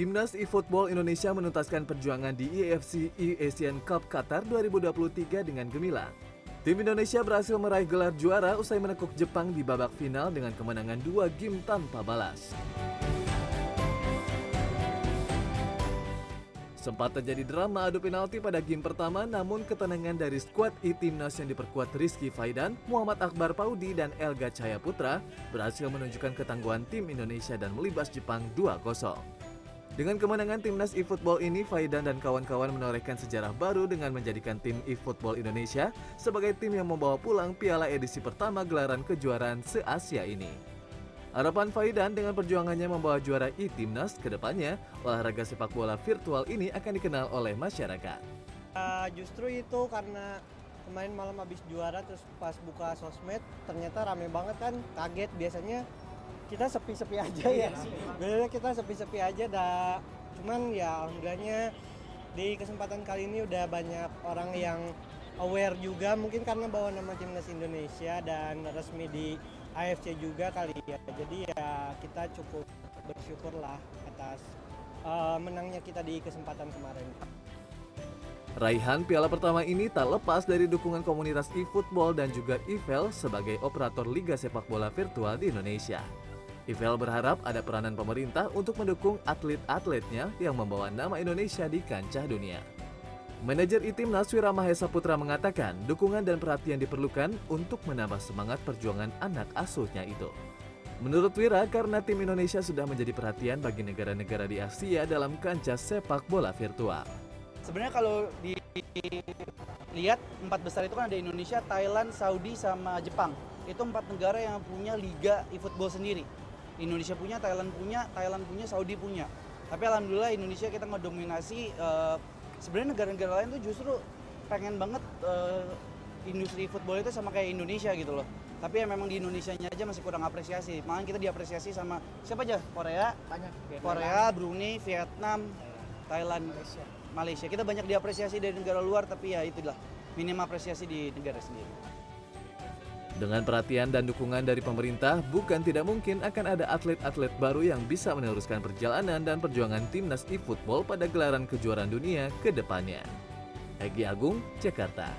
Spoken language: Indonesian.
Timnas eFootball Indonesia menuntaskan perjuangan di EAFC E-Asian Cup Qatar 2023 dengan gemilang. Tim Indonesia berhasil meraih gelar juara usai menekuk Jepang di babak final dengan kemenangan dua game tanpa balas. Sempat terjadi drama adu penalti pada game pertama, namun ketenangan dari skuad e-timnas yang diperkuat Rizky Faidan, Muhammad Akbar Paudi, dan Elga Cahaya Putra berhasil menunjukkan ketangguhan tim Indonesia dan melibas Jepang 2-0. Dengan kemenangan timnas eFootball ini, Faidan dan kawan-kawan menorehkan sejarah baru dengan menjadikan tim eFootball Indonesia sebagai tim yang membawa pulang piala edisi pertama gelaran kejuaraan se-Asia ini. Harapan Faidan dengan perjuangannya membawa juara e-timnas ke depannya, olahraga sepak bola virtual ini akan dikenal oleh masyarakat. Uh, justru itu karena kemarin malam habis juara terus pas buka sosmed ternyata rame banget kan kaget biasanya kita sepi-sepi aja ya biasanya kita sepi-sepi aja dah cuman ya alhamdulillahnya di kesempatan kali ini udah banyak orang yang aware juga mungkin karena bawa nama timnas Indonesia dan resmi di AFC juga kali ya. Jadi ya kita cukup bersyukur lah atas uh, menangnya kita di kesempatan kemarin. Raihan piala pertama ini tak lepas dari dukungan komunitas eFootball dan juga Ivel sebagai operator Liga Sepak Bola Virtual di Indonesia. Ivel berharap ada peranan pemerintah untuk mendukung atlet-atletnya yang membawa nama Indonesia di kancah dunia. Manajer Itimnas Wira Mahesa Putra mengatakan dukungan dan perhatian diperlukan untuk menambah semangat perjuangan anak asuhnya itu. Menurut Wira, karena tim Indonesia sudah menjadi perhatian bagi negara-negara di Asia dalam kancah sepak bola virtual. Sebenarnya kalau dilihat empat besar itu kan ada Indonesia, Thailand, Saudi, sama Jepang. Itu empat negara yang punya liga e-football sendiri. Indonesia punya, Thailand punya, Thailand punya, Saudi punya. Tapi alhamdulillah Indonesia kita ngedominasi uh, sebenarnya negara-negara lain tuh justru pengen banget uh, industri football itu sama kayak Indonesia gitu loh. Tapi ya memang di Indonesia nya aja masih kurang apresiasi. Malah kita diapresiasi sama siapa aja? Korea? Banyak. Korea Brunei Vietnam Thailand Malaysia. Malaysia. Kita banyak diapresiasi dari negara luar tapi ya itulah minim apresiasi di negara sendiri dengan perhatian dan dukungan dari pemerintah, bukan tidak mungkin akan ada atlet-atlet baru yang bisa meneruskan perjalanan dan perjuangan timnas e-football pada gelaran kejuaraan dunia ke depannya. Egi Agung, Jakarta.